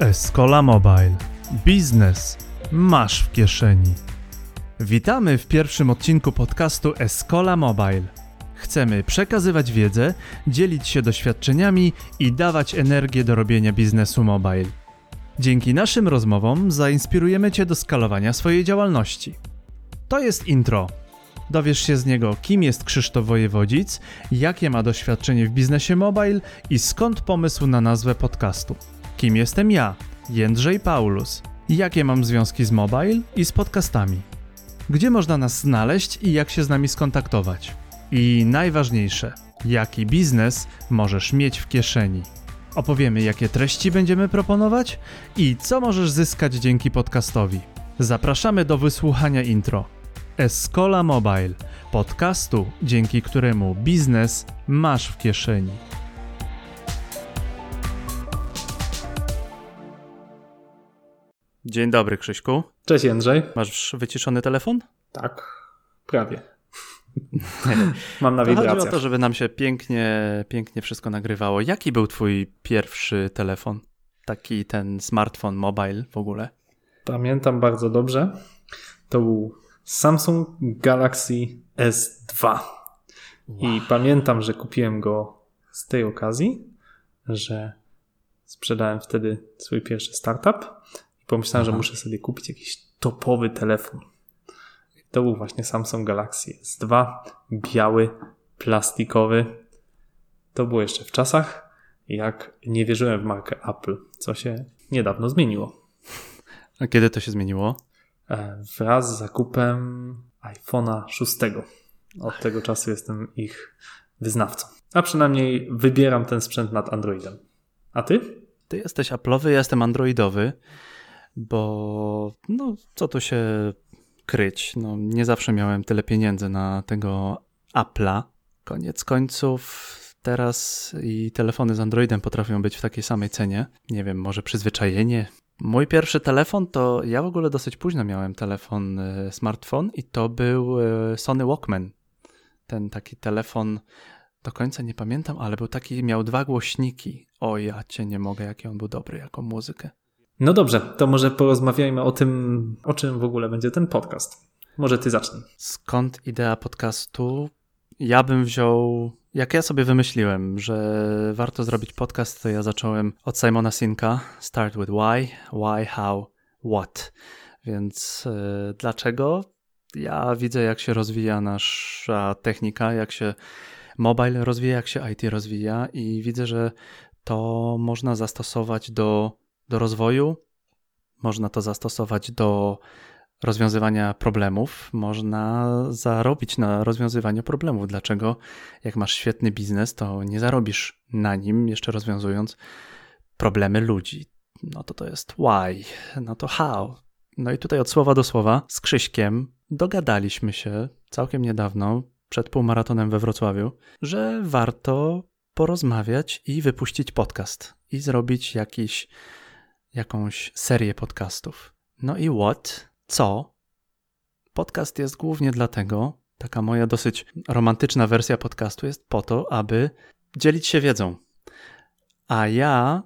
Escola Mobile. Biznes masz w kieszeni. Witamy w pierwszym odcinku podcastu Escola Mobile. Chcemy przekazywać wiedzę, dzielić się doświadczeniami i dawać energię do robienia biznesu mobile. Dzięki naszym rozmowom zainspirujemy Cię do skalowania swojej działalności. To jest intro. Dowiesz się z niego, kim jest Krzysztof Wojewodzic, jakie ma doświadczenie w biznesie mobile i skąd pomysł na nazwę podcastu. Kim jestem ja, Jędrzej Paulus, jakie mam związki z mobile i z podcastami. Gdzie można nas znaleźć i jak się z nami skontaktować. I najważniejsze, jaki biznes możesz mieć w kieszeni. Opowiemy, jakie treści będziemy proponować i co możesz zyskać dzięki podcastowi. Zapraszamy do wysłuchania intro. Escola Mobile, podcastu, dzięki któremu biznes masz w kieszeni. Dzień dobry, Krzyśku. Cześć Jędrzej. Masz wyciszony telefon? Tak, prawie. Mam na To chodzi wibracjach. o to, żeby nam się pięknie, pięknie wszystko nagrywało. Jaki był twój pierwszy telefon? Taki ten smartfon, mobile w ogóle? Pamiętam bardzo dobrze. To był Samsung Galaxy S2. I pamiętam, że kupiłem go z tej okazji, że sprzedałem wtedy swój pierwszy startup pomyślałem, że Aha. muszę sobie kupić jakiś topowy telefon. To był właśnie Samsung Galaxy S2, biały, plastikowy. To było jeszcze w czasach, jak nie wierzyłem w markę Apple, co się niedawno zmieniło. A kiedy to się zmieniło? E, Wraz z zakupem iPhone'a 6. Od tego czasu jestem ich wyznawcą. A przynajmniej wybieram ten sprzęt nad Androidem. A ty? Ty jesteś Apple'owy, ja jestem Androidowy, bo no co tu się kryć, no nie zawsze miałem tyle pieniędzy na tego Apple'a. Koniec końców teraz i telefony z Androidem potrafią być w takiej samej cenie. Nie wiem, może przyzwyczajenie. Mój pierwszy telefon to ja w ogóle dosyć późno miałem telefon, e, smartfon i to był e, Sony Walkman. Ten taki telefon do końca nie pamiętam, ale był taki, miał dwa głośniki. O, ja cię nie mogę, jaki on był dobry jako muzykę. No dobrze, to może porozmawiajmy o tym, o czym w ogóle będzie ten podcast. Może ty zacznij. Skąd idea podcastu? Ja bym wziął, jak ja sobie wymyśliłem, że warto zrobić podcast, to ja zacząłem od Simona Sinka. Start with why, why, how, what. Więc e, dlaczego? Ja widzę, jak się rozwija nasza technika, jak się mobile rozwija, jak się IT rozwija i widzę, że to można zastosować do, do rozwoju, można to zastosować do rozwiązywania problemów, można zarobić na rozwiązywaniu problemów. Dlaczego, jak masz świetny biznes, to nie zarobisz na nim, jeszcze rozwiązując problemy ludzi? No to to jest why, no to how. No i tutaj od słowa do słowa z Krzyśkiem dogadaliśmy się całkiem niedawno, przed półmaratonem we Wrocławiu, że warto porozmawiać i wypuścić podcast i zrobić jakiś, jakąś serię podcastów. No i what? Co? Podcast jest głównie dlatego, taka moja dosyć romantyczna wersja podcastu jest po to, aby dzielić się wiedzą. A ja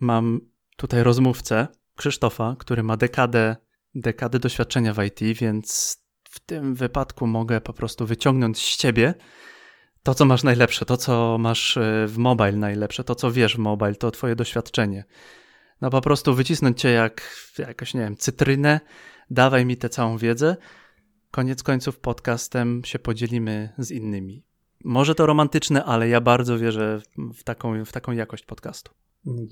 mam tutaj rozmówcę, Krzysztofa, który ma dekadę, dekadę doświadczenia w IT, więc w tym wypadku mogę po prostu wyciągnąć z ciebie to, co masz najlepsze, to, co masz y, w mobile najlepsze, to, co wiesz w mobile, to twoje doświadczenie. No po prostu wycisnąć cię jak jakaś, nie wiem, cytrynę, dawaj mi tę całą wiedzę. Koniec końców podcastem się podzielimy z innymi. Może to romantyczne, ale ja bardzo wierzę w taką, w taką jakość podcastu.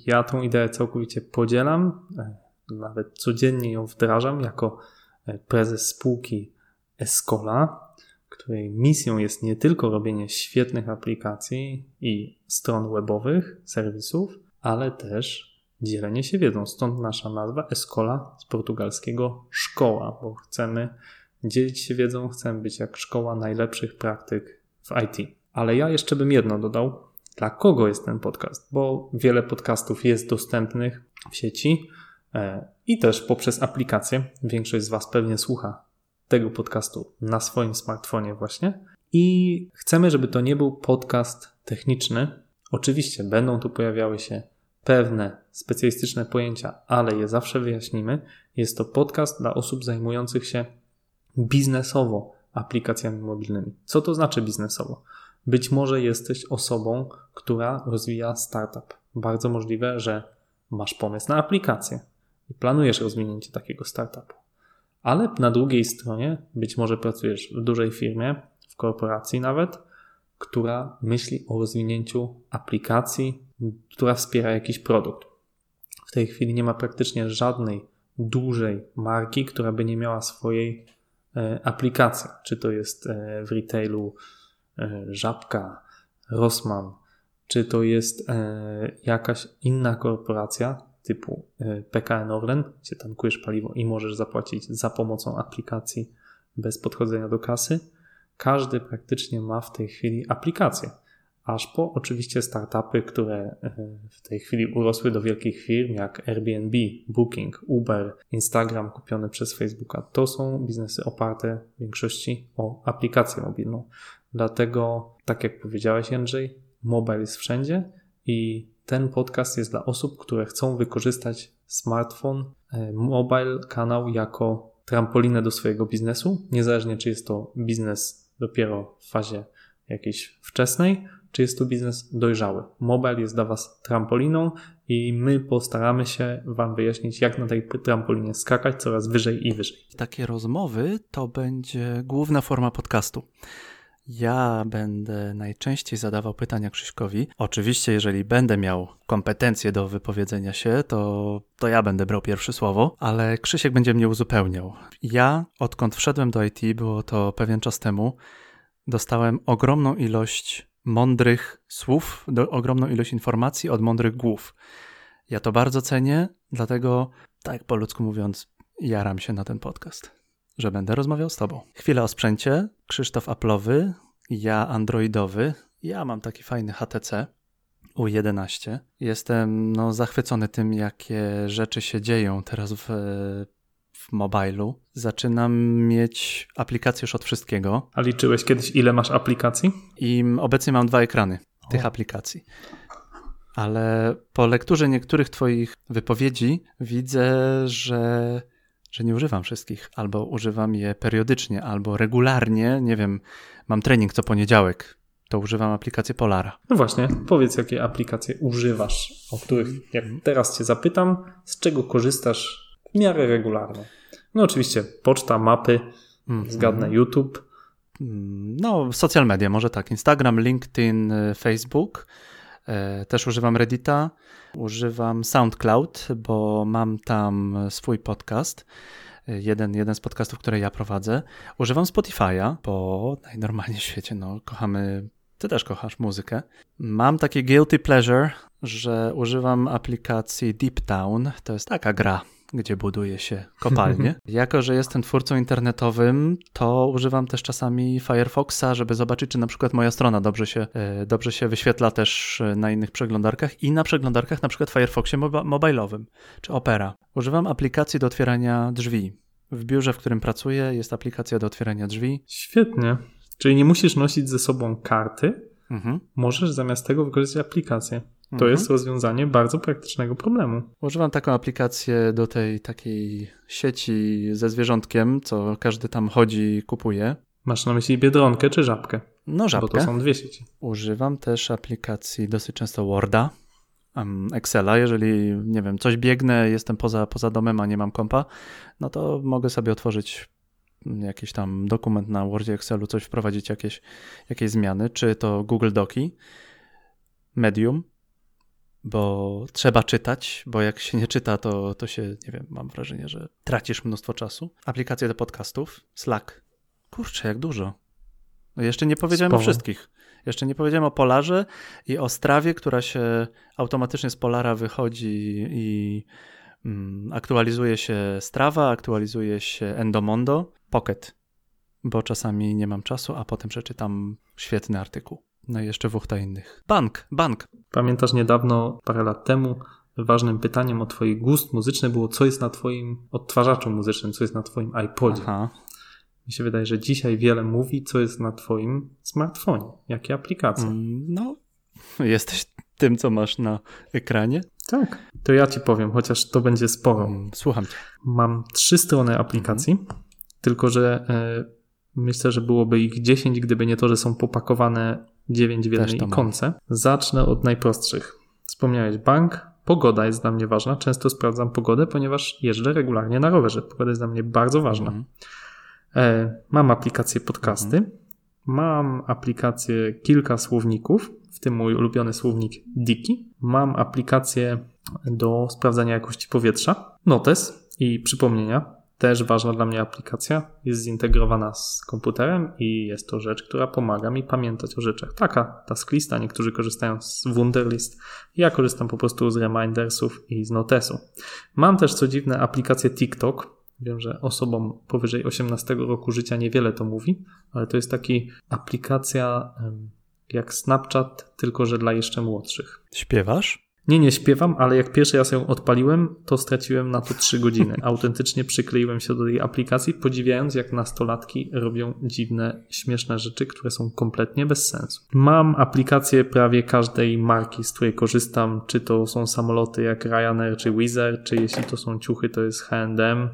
Ja tą ideę całkowicie podzielam, e, nawet codziennie ją wdrażam jako e, prezes spółki Escola, której misją jest nie tylko robienie świetnych aplikacji i stron webowych, serwisów, ale też dzielenie się wiedzą. Stąd nasza nazwa Escola z portugalskiego szkoła, bo chcemy dzielić się wiedzą, chcemy być jak szkoła najlepszych praktyk w IT. Ale ja jeszcze bym jedno dodał. Dla kogo jest ten podcast? Bo wiele podcastów jest dostępnych w sieci e, i też poprzez aplikację. Większość z Was pewnie słucha tego podcastu na swoim smartfonie właśnie. I chcemy, żeby to nie był podcast techniczny. Oczywiście będą tu pojawiały się pewne specjalistyczne pojęcia, ale je zawsze wyjaśnimy. Jest to podcast dla osób zajmujących się biznesowo aplikacjami mobilnymi. Co to znaczy biznesowo? Być może jesteś osobą, która rozwija startup. Bardzo możliwe, że masz pomysł na aplikację i planujesz rozwinięcie takiego startupu. Ale na drugiej stronie być może pracujesz w dużej firmie, w korporacji nawet, która myśli o rozwinięciu aplikacji, która wspiera jakiś produkt. W tej chwili nie ma praktycznie żadnej dużej marki, która by nie miała swojej e, aplikacji. Czy to jest e, w retailu e, Żabka, Rossmann, czy to jest jakaś inna korporacja typu PKN Orlen, gdzie tankujesz paliwo i możesz zapłacić za pomocą aplikacji bez podchodzenia do kasy każdy praktycznie ma w tej chwili aplikację. Aż po oczywiście startupy, które e, w tej chwili urosły do wielkich firm jak Airbnb, Booking, Uber, Instagram kupiony przez Facebooka. To są biznesy oparte w większości o aplikację mobilną. Dlatego, tak jak powiedziałeś, Jędrzej, mobile jest wszędzie i ten podcast jest dla osób, które chcą wykorzystać smartfon, e, mobile kanał jako trampolinę do swojego biznesu, niezależnie czy jest to biznes dopiero w fazie jakiejś wczesnej, czy jest to biznes dojrzały. Mobile jest dla Was trampoliną i my postaramy się Wam wyjaśnić, jak na tej trampolinie skakać coraz wyżej i wyżej. Takie rozmowy to będzie główna forma podcastu. Ja będę najczęściej zadawał pytania Krzyśkowi. Oczywiście, jeżeli będę miał kompetencje do wypowiedzenia się, to, to ja będę brał pierwsze słowo, ale Krzysiek będzie mnie uzupełniał. Ja, odkąd wszedłem do IT, było to pewien czas temu, dostałem ogromną ilość mądrych słów, do, ogromną ilość informacji od mądrych głów. Ja to bardzo cenię, dlatego, tak po ludzku mówiąc, jaram się na ten podcast że będę rozmawiał z Tobą. Chwilę o sprzęcie. Krzysztof Apple'owy, ja Androidowy. Ja mam taki fajny HTC U11. Jestem no, zachwycony tym, jakie rzeczy się dzieją teraz w, w mobilu. Zaczynam mieć aplikacje już od wszystkiego. A liczyłeś kiedyś, ile masz aplikacji? I obecnie mam dwa ekrany tych o. aplikacji. Ale po lekturze niektórych Twoich wypowiedzi widzę, że że nie używam wszystkich, albo używam je periodycznie, albo regularnie. Nie wiem, mam trening co poniedziałek, to używam aplikacji Polara. No właśnie, powiedz, jakie aplikacje używasz, o których, jak teraz Cię zapytam, z czego korzystasz w miarę regularnie. No oczywiście poczta, mapy, mm -hmm. zgadnę YouTube. Mm, no, social media, może tak. Instagram, LinkedIn, y, Facebook. E, też używam Reddita, używam SoundCloud, bo mam tam swój podcast. E, jeden, jeden z podcastów, które ja prowadzę. Używam Spotify'a, bo najnormalniej w świecie no, kochamy ty też kochasz muzykę. Mam takie guilty pleasure, że używam aplikacji Deep Town. To jest taka gra gdzie buduje się kopalnie. jako, że jestem twórcą internetowym, to używam też czasami Firefoxa, żeby zobaczyć, czy na przykład moja strona dobrze się, e, dobrze się wyświetla też e, na innych przeglądarkach i na przeglądarkach na przykład Firefoxie mobilowym czy Opera. Używam aplikacji do otwierania drzwi. W biurze, w którym pracuję, jest aplikacja do otwierania drzwi. Świetnie. Czyli nie musisz nosić ze sobą karty, mhm. możesz zamiast tego wykorzystać aplikację. To mhm. jest rozwiązanie bardzo praktycznego problemu. Używam taką aplikację do tej takiej sieci ze zwierzątkiem, co każdy tam chodzi i kupuje. Masz na myśli Biedronkę czy Żabkę? No Żabkę. Bo to są dwie sieci. Używam też aplikacji dosyć często Worda, Excela. Jeżeli, nie wiem, coś biegnę, jestem poza, poza domem, a nie mam kompa, no to mogę sobie otworzyć jakiś tam dokument na Wordzie, Excelu, coś wprowadzić, jakieś, jakieś zmiany, czy to Google Doki, Medium, bo trzeba czytać, bo jak się nie czyta, to, to się, nie wiem, mam wrażenie, że tracisz mnóstwo czasu. Aplikacje do podcastów, Slack. Kurczę, jak dużo. No jeszcze nie powiedziałem Sporo. o wszystkich. Jeszcze nie powiedziałem o Polarze i o Strawie, która się automatycznie z Polara wychodzi i aktualizuje się Strawa, aktualizuje się Endomondo, Pocket, bo czasami nie mam czasu, a potem przeczytam świetny artykuł. No i jeszcze wuchta innych. Bank, bank. Pamiętasz niedawno, parę lat temu, ważnym pytaniem o twój gust muzyczny było, co jest na twoim odtwarzaczu muzycznym, co jest na twoim iPodzie. Aha. Mi się wydaje, że dzisiaj wiele mówi, co jest na twoim smartfonie, jakie aplikacje. Mm, no, jesteś tym, co masz na ekranie? Tak. To ja ci powiem, chociaż to będzie sporo. Słucham cię. Mam trzy strony aplikacji, tylko że e, myślę, że byłoby ich 10, gdyby nie to, że są popakowane 9 w jednej ikonce. Zacznę od najprostszych. Wspomniałeś bank. Pogoda jest dla mnie ważna. Często sprawdzam pogodę, ponieważ jeżdżę regularnie na rowerze. Pogoda jest dla mnie bardzo ważna. Mhm. E, mam aplikację podcasty. Mam aplikację kilka słowników, w tym mój ulubiony słownik Diki. Mam aplikację do sprawdzania jakości powietrza. Notes i przypomnienia. Też ważna dla mnie aplikacja. Jest zintegrowana z komputerem i jest to rzecz, która pomaga mi pamiętać o rzeczach. Taka tasklista. Niektórzy korzystają z Wunderlist. Ja korzystam po prostu z Remindersów i z Notesu. Mam też co dziwne aplikację TikTok. Wiem, że osobom powyżej 18 roku życia niewiele to mówi, ale to jest taki aplikacja jak Snapchat, tylko że dla jeszcze młodszych. Śpiewasz? Nie, nie śpiewam, ale jak pierwszy raz ją odpaliłem, to straciłem na to 3 godziny. Autentycznie przykleiłem się do tej aplikacji, podziwiając jak nastolatki robią dziwne, śmieszne rzeczy, które są kompletnie bez sensu. Mam aplikację prawie każdej marki, z której korzystam, czy to są samoloty jak Ryanair czy Wizz Air, czy jeśli to są ciuchy, to jest H&M,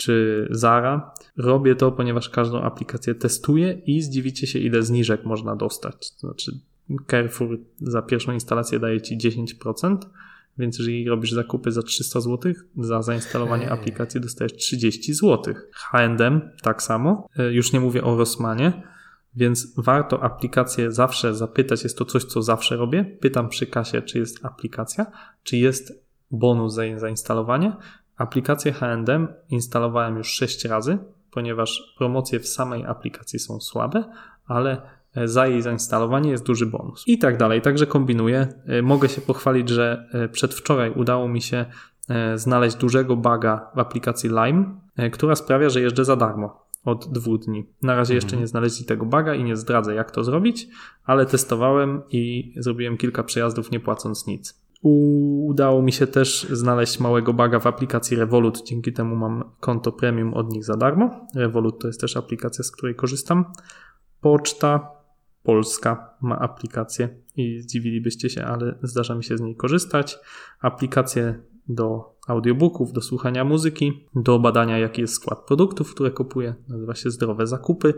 czy Zara. Robię to, ponieważ każdą aplikację testuję i zdziwicie się, ile zniżek można dostać. To znaczy, Carrefour za pierwszą instalację daje ci 10%, więc jeżeli robisz zakupy za 300 zł, za zainstalowanie Hej. aplikacji dostajesz 30 zł. H&M tak samo. E, Już nie mówię o Rossmanie, więc warto aplikację zawsze zapytać. Jest to coś, co zawsze robię. Pytam przy kasie, czy jest aplikacja, czy jest bonus za jej zainstalowanie. Aplikację H&M instalowałem już 6 razy, ponieważ promocje w samej aplikacji są słabe, ale e, za jej zainstalowanie jest duży bonus. I tak dalej. Także kombinuję. E, Mogę się pochwalić, że e, przedwczoraj udało mi się znaleźć dużego baga w aplikacji Lime, która sprawia, że jeżdżę za darmo od dwóch dni. Na razie jeszcze nie znaleźli tego baga i nie zdradzę, jak to zrobić, ale testowałem i zrobiłem kilka przejazdów nie płacąc nic. Udało mi się też znaleźć małego baga w aplikacji Revolut, dzięki temu mam konto premium od nich za darmo. Revolut to jest też aplikacja, z której korzystam. Poczta Polska ma aplikację i zdziwilibyście się, ale zdarza mi się z niej korzystać. Aplikacje do audiobooków, do słuchania muzyki, do badania jaki jest skład produktów, które kupuję. Nazywa się Zdrowe Zakupy.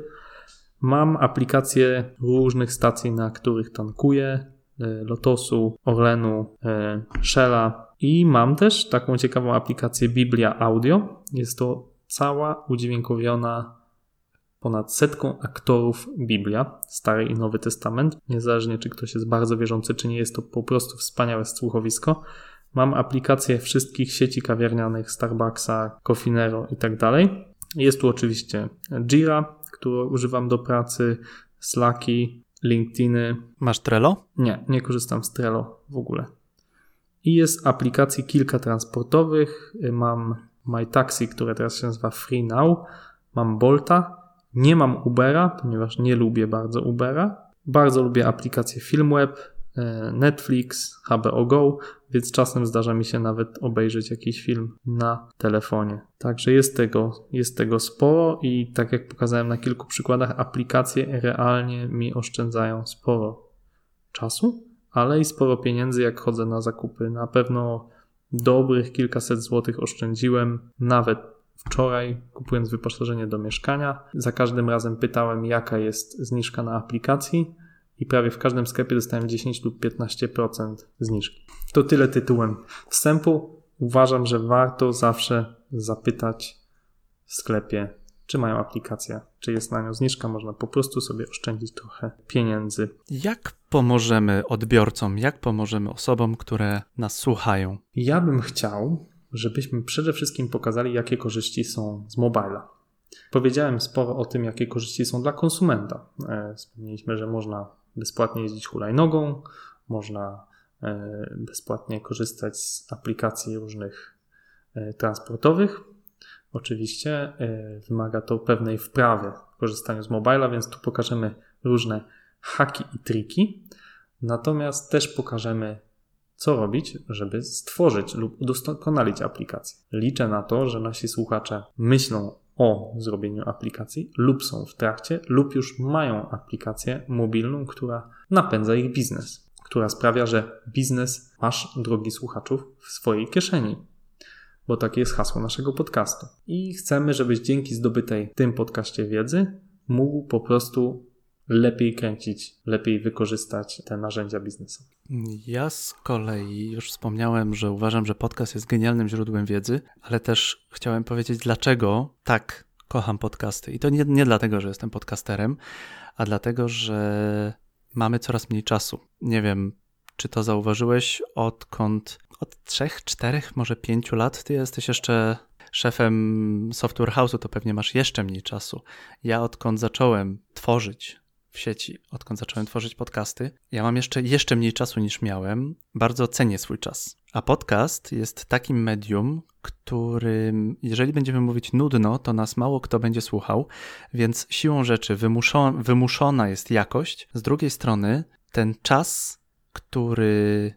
Mam aplikacje różnych stacji, na których tankuję. E, Lotosu, Orlenu, e, Shella i mam też taką ciekawą aplikację Biblia Audio. Jest to cała udźwiękowiona ponad setką aktorów Biblia, Stary i Nowy Testament. Niezależnie czy ktoś jest bardzo wierzący, czy nie, jest to po prostu wspaniałe słuchowisko. Mam aplikację wszystkich sieci kawiarnianych, Starbucksa, Cofinero i tak dalej. Jest tu oczywiście Jira, którą używam do pracy, Slacki, LinkedIny. Masz Trello? Nie, nie korzystam z Trello w ogóle. I jest aplikacji kilka transportowych. Mam MyTaxi, które teraz się nazywa Free Now. Mam Bolta. Nie mam Ubera, ponieważ nie lubię bardzo Ubera. Bardzo lubię aplikację FilmWeb, Netflix, HBO Go, więc czasem zdarza mi się nawet obejrzeć jakiś film na telefonie. Także jest tego, jest tego sporo i tak jak pokazałem na kilku przykładach, aplikacje realnie mi oszczędzają sporo czasu, ale i sporo pieniędzy, jak chodzę na zakupy. Na pewno dobrych kilkaset złotych oszczędziłem, nawet wczoraj, kupując wyposażenie do mieszkania. Za każdym razem pytałem, jaka jest zniżka na aplikacji, i prawie w każdym sklepie dostałem 10 lub 15% zniżki. To tyle tytułem wstępu. Uważam, że warto zawsze zapytać w sklepie, czy mają aplikację, czy jest na nią zniżka. Można po prostu sobie oszczędzić trochę pieniędzy. Jak pomożemy odbiorcom, jak pomożemy osobom, które nas słuchają? Ja bym chciał, żebyśmy przede wszystkim pokazali, jakie korzyści są z mobila. Powiedziałem sporo o tym, jakie korzyści są dla konsumenta. E, Wspomnieliśmy, że można bezpłatnie jeździć hulajnogą, można e, bezpłatnie korzystać z aplikacji różnych e, transportowych. Oczywiście e, wymaga to pewnej wprawy w korzystaniu z mobila, więc tu pokażemy różne haki i triki. Natomiast też pokażemy, co robić, żeby stworzyć lub udoskonalić aplikację. Liczę na to, że nasi słuchacze myślą o zrobieniu aplikacji, lub są w trakcie, lub już mają aplikację mobilną, która napędza ich biznes. która sprawia, że biznes masz, drogi słuchaczów, w swojej kieszeni. Bo takie jest hasło naszego podcastu. I chcemy, żebyś dzięki zdobytej w tym podcaście wiedzy mógł po prostu lepiej kręcić, lepiej wykorzystać te narzędzia biznesowe. Ja z kolei już wspomniałem, że uważam, że podcast jest genialnym źródłem wiedzy, ale też chciałem powiedzieć, dlaczego tak kocham podcasty. I to nie, nie dlatego, że jestem podcasterem, a dlatego, że mamy coraz mniej czasu. Nie wiem, czy to zauważyłeś, odkąd od trzech, czterech, może pięciu lat ty jesteś jeszcze szefem Software House'u, to pewnie masz jeszcze mniej czasu. Ja odkąd zacząłem tworzyć w sieci, odkąd zacząłem tworzyć podcasty, ja mam jeszcze, jeszcze mniej czasu niż miałem. Bardzo cenię swój czas. A podcast jest takim medium, którym, jeżeli będziemy mówić nudno, to nas mało kto będzie słuchał, więc siłą rzeczy wymuszona, wymuszona jest jakość. Z drugiej strony, ten czas, który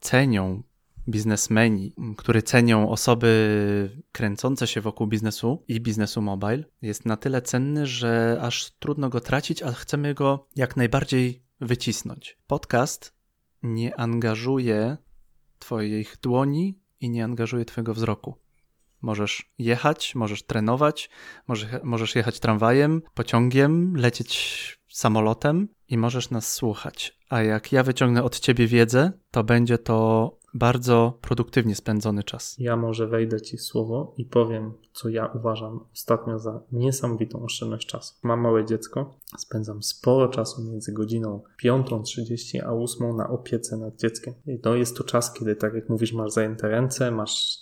cenią biznesmeni, który cenią osoby kręcące się wokół biznesu i biznesu mobile, jest na tyle cenny, że aż trudno go tracić, a chcemy go jak najbardziej wycisnąć. Podcast nie angażuje Twoich dłoni i nie angażuje Twojego wzroku. Możesz jechać, możesz trenować, możesz jechać tramwajem, pociągiem, lecieć samolotem i możesz nas słuchać. A jak ja wyciągnę od ciebie wiedzę, to będzie to bardzo produktywnie spędzony czas. Ja może wejdę ci w słowo i powiem, co ja uważam ostatnio za niesamowitą oszczędność czasu. Mam małe dziecko, spędzam sporo czasu między godziną 5.30 a 8 na opiece nad dzieckiem. I to jest to czas, kiedy, tak jak mówisz, masz zajęte ręce, masz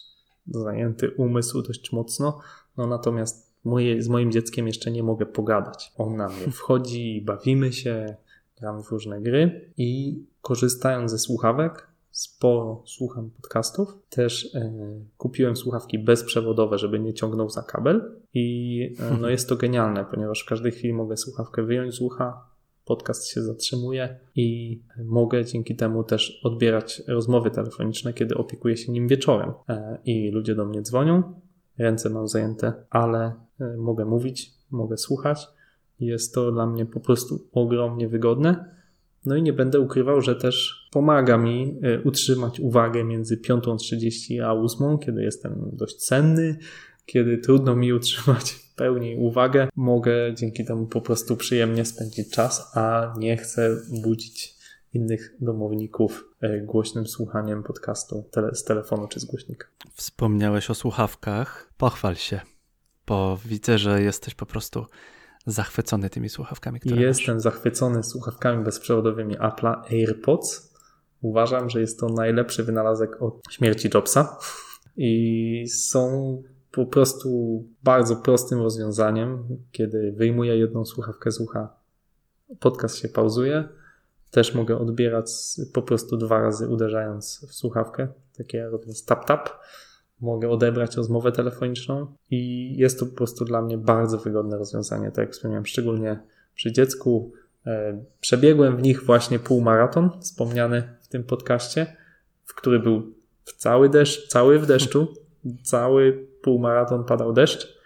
zajęty umysł dość mocno, no natomiast moje, z moim dzieckiem jeszcze nie mogę pogadać. On na mnie wchodzi, bawimy się, gramy w różne gry i korzystając ze słuchawek, sporo słucham podcastów. Też e, kupiłem słuchawki bezprzewodowe, żeby nie ciągnął za kabel i e, no jest to genialne, ponieważ w każdej chwili mogę słuchawkę wyjąć z ucha, podcast się zatrzymuje i mogę dzięki temu też odbierać rozmowy telefoniczne, kiedy opiekuję się nim wieczorem e, i ludzie do mnie dzwonią, ręce mam zajęte, ale e, mogę mówić, mogę słuchać. Jest to dla mnie po prostu ogromnie wygodne. No i nie będę ukrywał, że też pomaga mi e, utrzymać uwagę między 5.30 a 8, kiedy jestem dość cenny, kiedy trudno mi utrzymać w pełni uwagę. Mogę dzięki temu po prostu przyjemnie spędzić czas, a nie chcę budzić innych domowników e, głośnym słuchaniem podcastu z telefonu czy z głośnika. Wspomniałeś o słuchawkach. Pochwal się, bo widzę, że jesteś po prostu zachwycony tymi słuchawkami, które Jestem masz. zachwycony słuchawkami bezprzewodowymi Apple'a AirPods. Uważam, że jest to najlepszy wynalazek od śmierci Jobsa. I są po prostu bardzo prostym rozwiązaniem, kiedy wyjmuję jedną słuchawkę z ucha, podcast się pauzuje, też mogę odbierać po prostu dwa razy uderzając w słuchawkę, takie robiąc tap-tap mogę odebrać rozmowę telefoniczną i jest to po prostu dla mnie bardzo wygodne rozwiązanie, tak jak wspomniałem, szczególnie przy dziecku. E, przebiegłem w nich właśnie półmaraton, wspomniany w tym podcaście, w który był w cały deszcz, cały w deszczu, cały półmaraton padał deszcz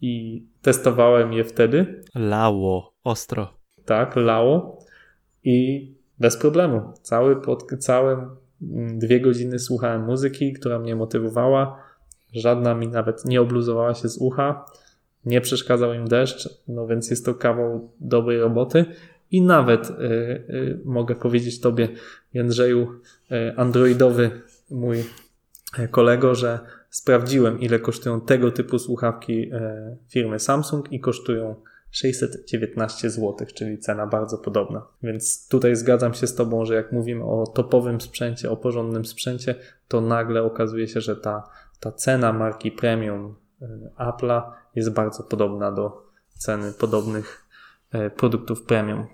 i testowałem je wtedy. Lało, ostro. Tak, lało i bez problemu. Cały, pod, całe dwie godziny słuchałem muzyki, która mnie motywowała. Żadna mi nawet nie obluzowała się z ucha. Nie przeszkadzał im deszcz, no więc jest to kawał dobrej roboty. I nawet y, y, mogę powiedzieć Tobie, Jędrzeju, y, androidowy mój kolego, że sprawdziłem, ile kosztują tego typu słuchawki firmy Samsung i kosztują 619 zł, czyli cena bardzo podobna. Więc tutaj zgadzam się z Tobą, że jak mówimy o topowym sprzęcie, o porządnym sprzęcie, to nagle okazuje się, że ta, ta cena marki premium e, Apple'a jest bardzo podobna do ceny podobnych e, produktów premium.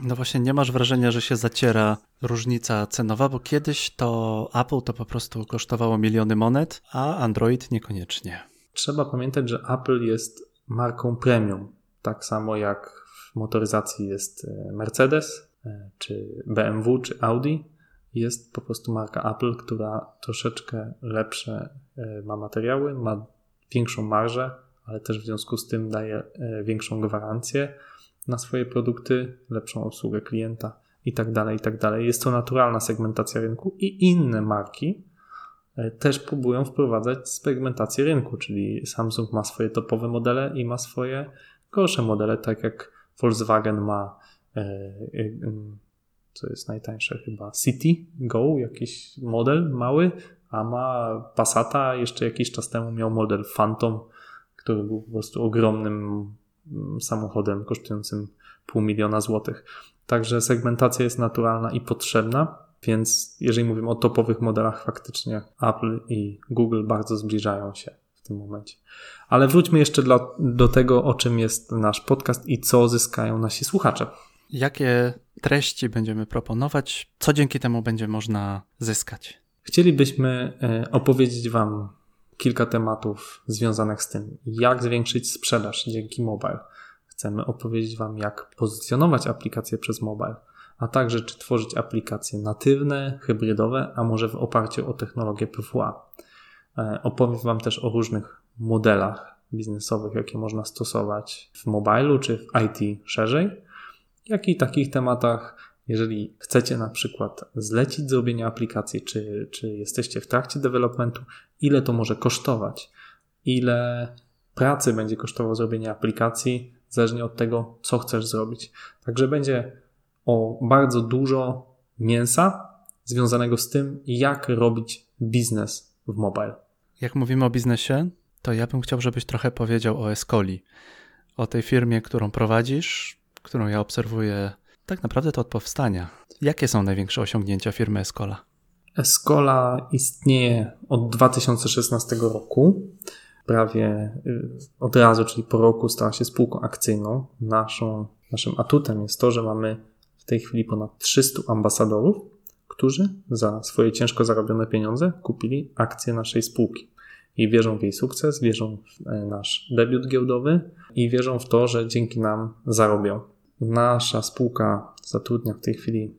No właśnie, nie masz wrażenia, że się zaciera różnica cenowa, bo kiedyś to Apple to po prostu kosztowało miliony monet, a Android niekoniecznie. Trzeba pamiętać, że Apple jest marką premium tak samo jak w motoryzacji jest e, Mercedes, e, czy BMW, czy Audi, jest po prostu marka Apple, która troszeczkę lepsze e, ma materiały, ma większą marżę, ale też w związku z tym daje większą gwarancję na swoje produkty, lepszą obsługę klienta, i tak tak. Jest to naturalna segmentacja rynku i inne marki też próbują wprowadzać segmentację rynku, czyli Samsung ma swoje topowe modele i ma swoje gorsze modele, tak jak Volkswagen ma e, e, co jest najtańsze chyba City Go, jakiś model mały, a ma Passata, jeszcze jakiś czas temu miał model Phantom, który był po prostu ogromnym mm, samochodem kosztującym pół miliona złotych. Także segmentacja jest naturalna i potrzebna, więc jeżeli mówimy o topowych modelach, faktycznie Apple i Google bardzo zbliżają się w tym momencie. Ale wróćmy jeszcze dla, do tego, o czym jest nasz podcast i co zyskają nasi słuchacze. Jakie treści będziemy proponować? Co dzięki temu będzie można zyskać? Chcielibyśmy e, opowiedzieć Wam kilka tematów związanych z tym, jak zwiększyć sprzedaż dzięki mobile. Chcemy opowiedzieć Wam, jak pozycjonować aplikacje przez mobile, a także czy tworzyć aplikacje natywne, hybrydowe, a może w oparciu o technologię PWA. E, opowiem Wam też o różnych modelach biznesowych, jakie można stosować w mobilu czy w IT szerzej, jak i takich tematach, jeżeli chcecie na przykład zlecić zrobienie aplikacji, czy, czy jesteście w trakcie developmentu, ile to może kosztować, ile pracy będzie kosztowało zrobienie aplikacji, zależnie od tego, co chcesz zrobić. Także będzie o bardzo dużo mięsa związanego z tym, jak robić biznes w mobile. Jak mówimy o biznesie, to ja bym chciał, żebyś trochę powiedział o Escoli, o tej firmie, którą prowadzisz, którą ja obserwuję tak naprawdę to od powstania. Jakie są największe osiągnięcia firmy Escola? Escola istnieje od 2016 roku. Prawie y, od razu, czyli po roku, stała się spółką akcyjną. Naszą, naszym atutem jest to, że mamy w tej chwili ponad 300 ambasadorów, którzy za swoje ciężko zarobione pieniądze kupili akcje naszej spółki. I wierzą w jej sukces, wierzą w e, nasz debiut giełdowy i wierzą w to, że dzięki nam zarobią. Nasza spółka zatrudnia w tej chwili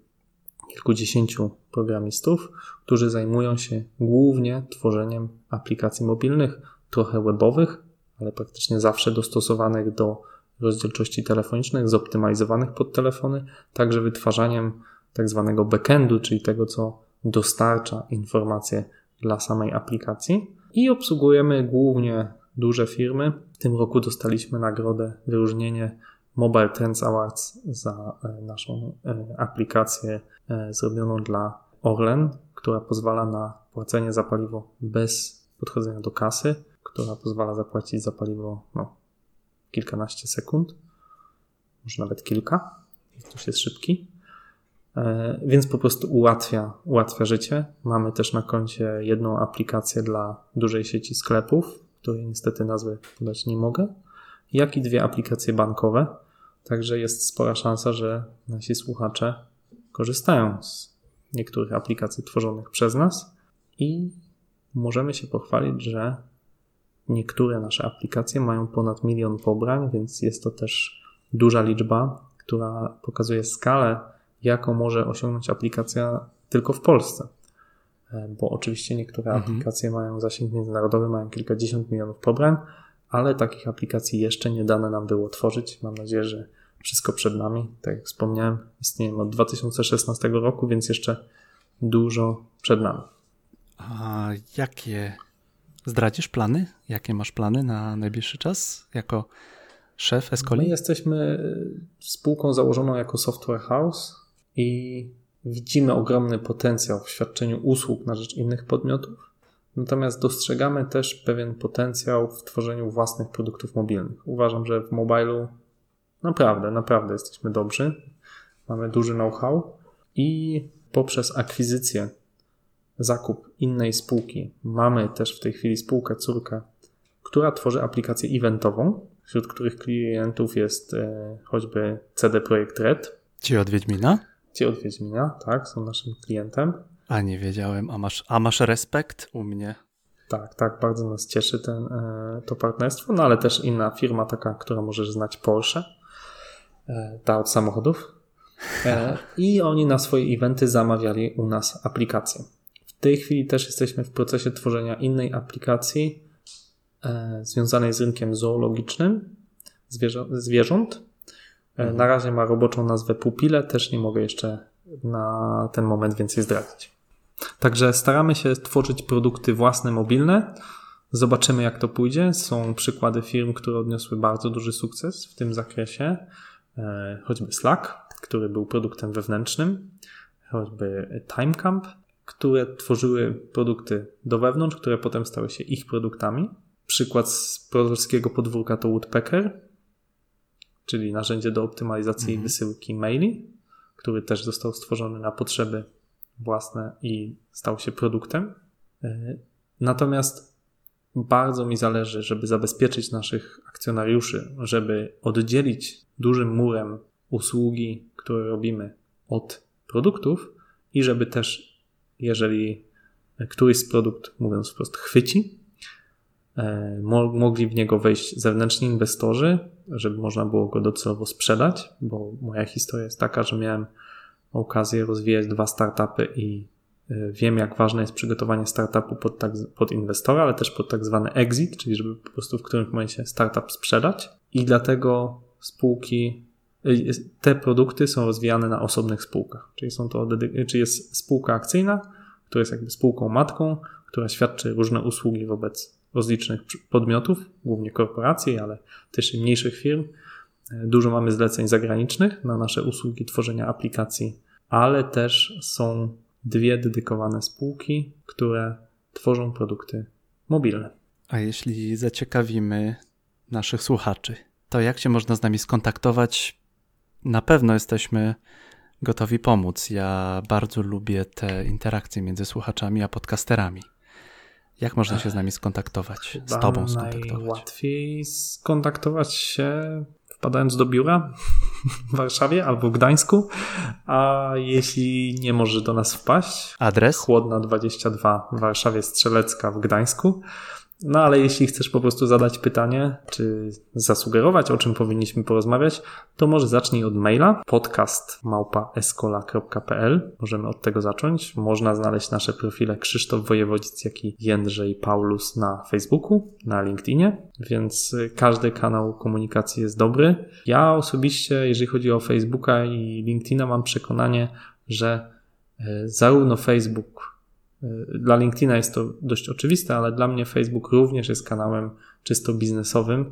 kilkudziesięciu programistów, którzy zajmują się głównie tworzeniem aplikacji mobilnych, trochę webowych, ale praktycznie zawsze dostosowanych do rozdzielczości telefonicznych, zoptymalizowanych pod telefony, także wytwarzaniem tak zwanego backendu, czyli tego, co dostarcza informacje dla samej aplikacji. I obsługujemy głównie duże firmy. W tym roku dostaliśmy nagrodę, wyróżnienie Mobile Trends Awards za e, naszą e, aplikację e, zrobioną dla Orlen, która pozwala na płacenie za paliwo bez podchodzenia do kasy, która pozwala zapłacić za paliwo no, kilkanaście sekund, może nawet kilka, jak ktoś jest szybki. Więc po prostu ułatwia, ułatwia życie. Mamy też na koncie jedną aplikację dla dużej sieci sklepów, której niestety nazwy podać nie mogę, jak i dwie aplikacje bankowe. Także jest spora szansa, że nasi słuchacze korzystają z niektórych aplikacji tworzonych przez nas i możemy się pochwalić, że niektóre nasze aplikacje mają ponad milion pobrań, więc jest to też duża liczba, która pokazuje skalę, jaką może osiągnąć aplikacja tylko w Polsce. E, bo oczywiście niektóre mhm. aplikacje mają zasięg międzynarodowy, mają kilkadziesiąt milionów pobrań, ale takich aplikacji jeszcze nie dane nam było tworzyć. Mam nadzieję, że wszystko przed nami. Tak jak wspomniałem, istniejemy od 2016 roku, więc jeszcze dużo przed nami. A jakie zdradzisz plany? Jakie masz plany na najbliższy czas jako szef Escoli? My jesteśmy spółką założoną jako software house i widzimy ogromny potencjał w świadczeniu usług na rzecz innych podmiotów. Natomiast dostrzegamy też pewien potencjał w tworzeniu własnych produktów mobilnych. Uważam, że w mobilu naprawdę, naprawdę jesteśmy dobrzy. Mamy duży know-how i poprzez akwizycję, zakup innej spółki mamy też w tej chwili spółkę córkę, która tworzy aplikację eventową, wśród których klientów jest e, choćby CD Projekt Red. Ci od Wiedźmina? Ci od Wiedźmina, tak, są naszym klientem. A nie wiedziałem, a masz, a masz respekt u mnie. Tak, tak, bardzo nas cieszy ten, e, to partnerstwo, no ale też inna firma taka, która możesz znać, Porsche, e, ta od samochodów. E, I oni na swoje eventy zamawiali u nas aplikację. W tej chwili też jesteśmy w procesie tworzenia innej aplikacji związanej z rynkiem zoologicznym zwierząt. Mhm. Na razie ma roboczą nazwę Pupile, też nie mogę jeszcze na ten moment więcej zdradzić. Także staramy się tworzyć produkty własne, mobilne. Zobaczymy, jak to pójdzie. Są przykłady firm, które odniosły bardzo duży sukces w tym zakresie, e, choćby Slack, który był produktem wewnętrznym, choćby Timecamp, które tworzyły produkty do wewnątrz, które potem stały się ich produktami. Przykład z polskiego podwórka to Woodpecker, czyli narzędzie do optymalizacji mhm. wysyłki maili, który też został stworzony na potrzeby własne i stał się produktem. E, natomiast bardzo mi zależy, żeby zabezpieczyć naszych akcjonariuszy, żeby oddzielić dużym murem usługi, które robimy od produktów i żeby też, jeżeli któryś z produkt, mówiąc wprost, chwyci, mogli w niego wejść zewnętrzni inwestorzy, żeby można było go docelowo sprzedać, bo moja historia jest taka, że miałem okazję rozwijać dwa startupy i e, wiem, jak ważne jest przygotowanie startupu pod, tak, pod inwestora, ale też pod tak zwany exit, czyli żeby po prostu w którymś momencie startup sprzedać. I dlatego spółki, e, te produkty są rozwijane na osobnych spółkach. Czyli, są to, czyli jest spółka akcyjna, która jest jakby spółką matką, która świadczy różne usługi wobec rozlicznych podmiotów, głównie korporacji, ale też i mniejszych firm. E, dużo mamy zleceń zagranicznych na nasze usługi tworzenia aplikacji, ale też są dwie dedykowane spółki, które tworzą produkty mobilne. A jeśli zaciekawimy naszych słuchaczy, to jak się można z nami skontaktować? Na pewno jesteśmy gotowi pomóc. Ja bardzo lubię te interakcje między słuchaczami a podcasterami. Jak można się z nami skontaktować? Z Tobą skontaktować? Najłatwiej skontaktować się wpadając do biura w Warszawie albo w Gdańsku, a jeśli nie możesz do nas wpaść, adres Chłodna 22 w Warszawie Strzelecka w Gdańsku, no ale jeśli chcesz po prostu zadać pytanie, czy zasugerować, o czym powinniśmy porozmawiać, to może zacznij od maila podcast.escola.pl. Możemy od tego zacząć. Można znaleźć nasze profile Krzysztof Wojewodzic, jak i Jędrzej Paulus na Facebooku, na LinkedInie, więc każdy kanał komunikacji jest dobry. Ja osobiście, jeżeli chodzi o Facebooka i LinkedIna, mam przekonanie, że e, zarówno Facebook dla LinkedIna jest to dość oczywiste, ale dla mnie Facebook również jest kanałem czysto biznesowym.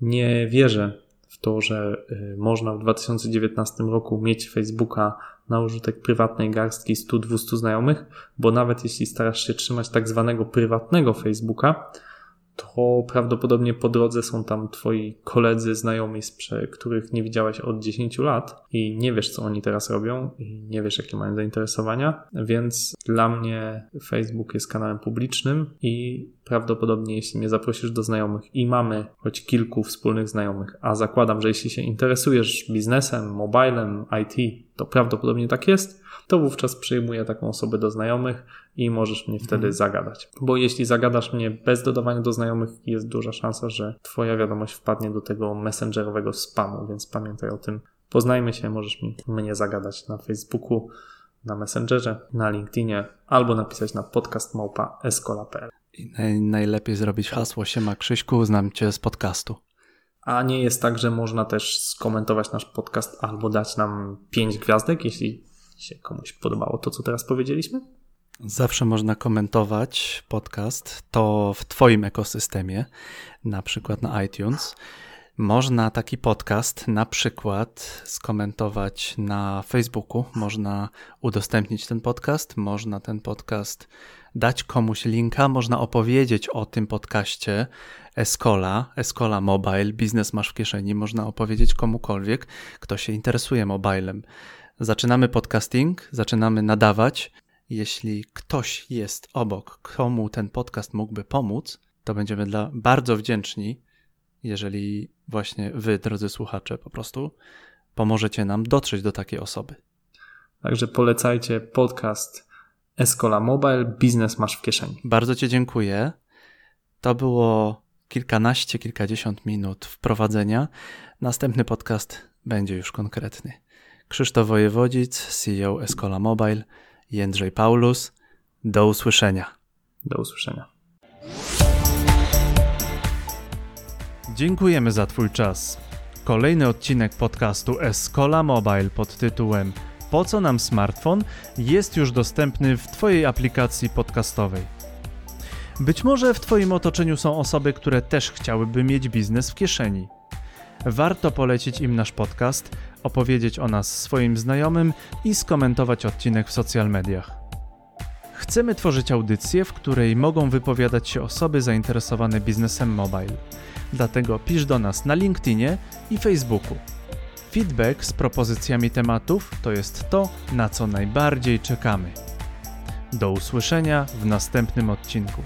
Nie wierzę w to, że y, można w 2019 roku mieć Facebooka na użytek prywatnej garstki 100-200 znajomych, bo nawet jeśli starasz się trzymać tak zwanego prywatnego Facebooka, to prawdopodobnie po drodze są tam twoi koledzy, znajomi, których nie widziałeś od 10 lat i nie wiesz, co oni teraz robią i nie wiesz, jakie mają zainteresowania, więc dla mnie Facebook jest kanałem publicznym i prawdopodobnie jeśli mnie zaprosisz do znajomych i mamy choć kilku wspólnych znajomych, a zakładam, że jeśli się interesujesz biznesem, mobilem, IT, to prawdopodobnie tak jest, to wówczas przyjmuję taką osobę do znajomych i możesz mnie wtedy mhm. zagadać. Bo jeśli zagadasz mnie bez dodawania do znajomych, jest duża szansa, że Twoja wiadomość wpadnie do tego messengerowego spamu, więc pamiętaj o tym. Poznajmy się, możesz mi mnie zagadać na Facebooku, na Messengerze, na LinkedInie albo napisać na podcastmałpa.escola.pl. I naj, najlepiej zrobić hasło Siema Krzyśku, znam Cię z podcastu. A nie jest tak, że można też skomentować nasz podcast albo dać nam pięć gwiazdek, jeśli się komuś podobało to, co teraz powiedzieliśmy? Zawsze można komentować podcast, to w Twoim ekosystemie, na przykład na iTunes. Można taki podcast na przykład skomentować na Facebooku, można udostępnić ten podcast, można ten podcast dać komuś linka, można opowiedzieć o tym podcaście Escola, Escola Mobile, biznes masz w kieszeni, można opowiedzieć komukolwiek, kto się interesuje mobilem. Zaczynamy podcasting, zaczynamy nadawać. Jeśli ktoś jest obok, komu ten podcast mógłby pomóc, to będziemy dla bardzo wdzięczni, jeżeli właśnie wy, drodzy słuchacze, po prostu pomożecie nam dotrzeć do takiej osoby. Także polecajcie podcast Escola Mobile, biznes masz w kieszeni. Bardzo Ci dziękuję. To było kilkanaście, kilkadziesiąt minut wprowadzenia. Następny podcast będzie już konkretny. Krzysztof Wojewodzic, CEO Escola Mobile, Jędrzej Paulus. Do usłyszenia. Do usłyszenia. Dziękujemy za Twój czas. Kolejny odcinek podcastu Escola Mobile pod tytułem Po co nam smartfon jest już dostępny w Twojej aplikacji podcastowej. Być może w Twoim otoczeniu są osoby, które też chciałyby mieć biznes w kieszeni. Warto polecić im nasz podcast, opowiedzieć o nas swoim znajomym i skomentować odcinek w social mediach. Chcemy tworzyć audycję, w której mogą wypowiadać się osoby zainteresowane biznesem mobile. Dlatego pisz do nas na LinkedInie i Facebooku. Feedback z propozycjami tematów to jest to, na co najbardziej czekamy. Do usłyszenia w następnym odcinku.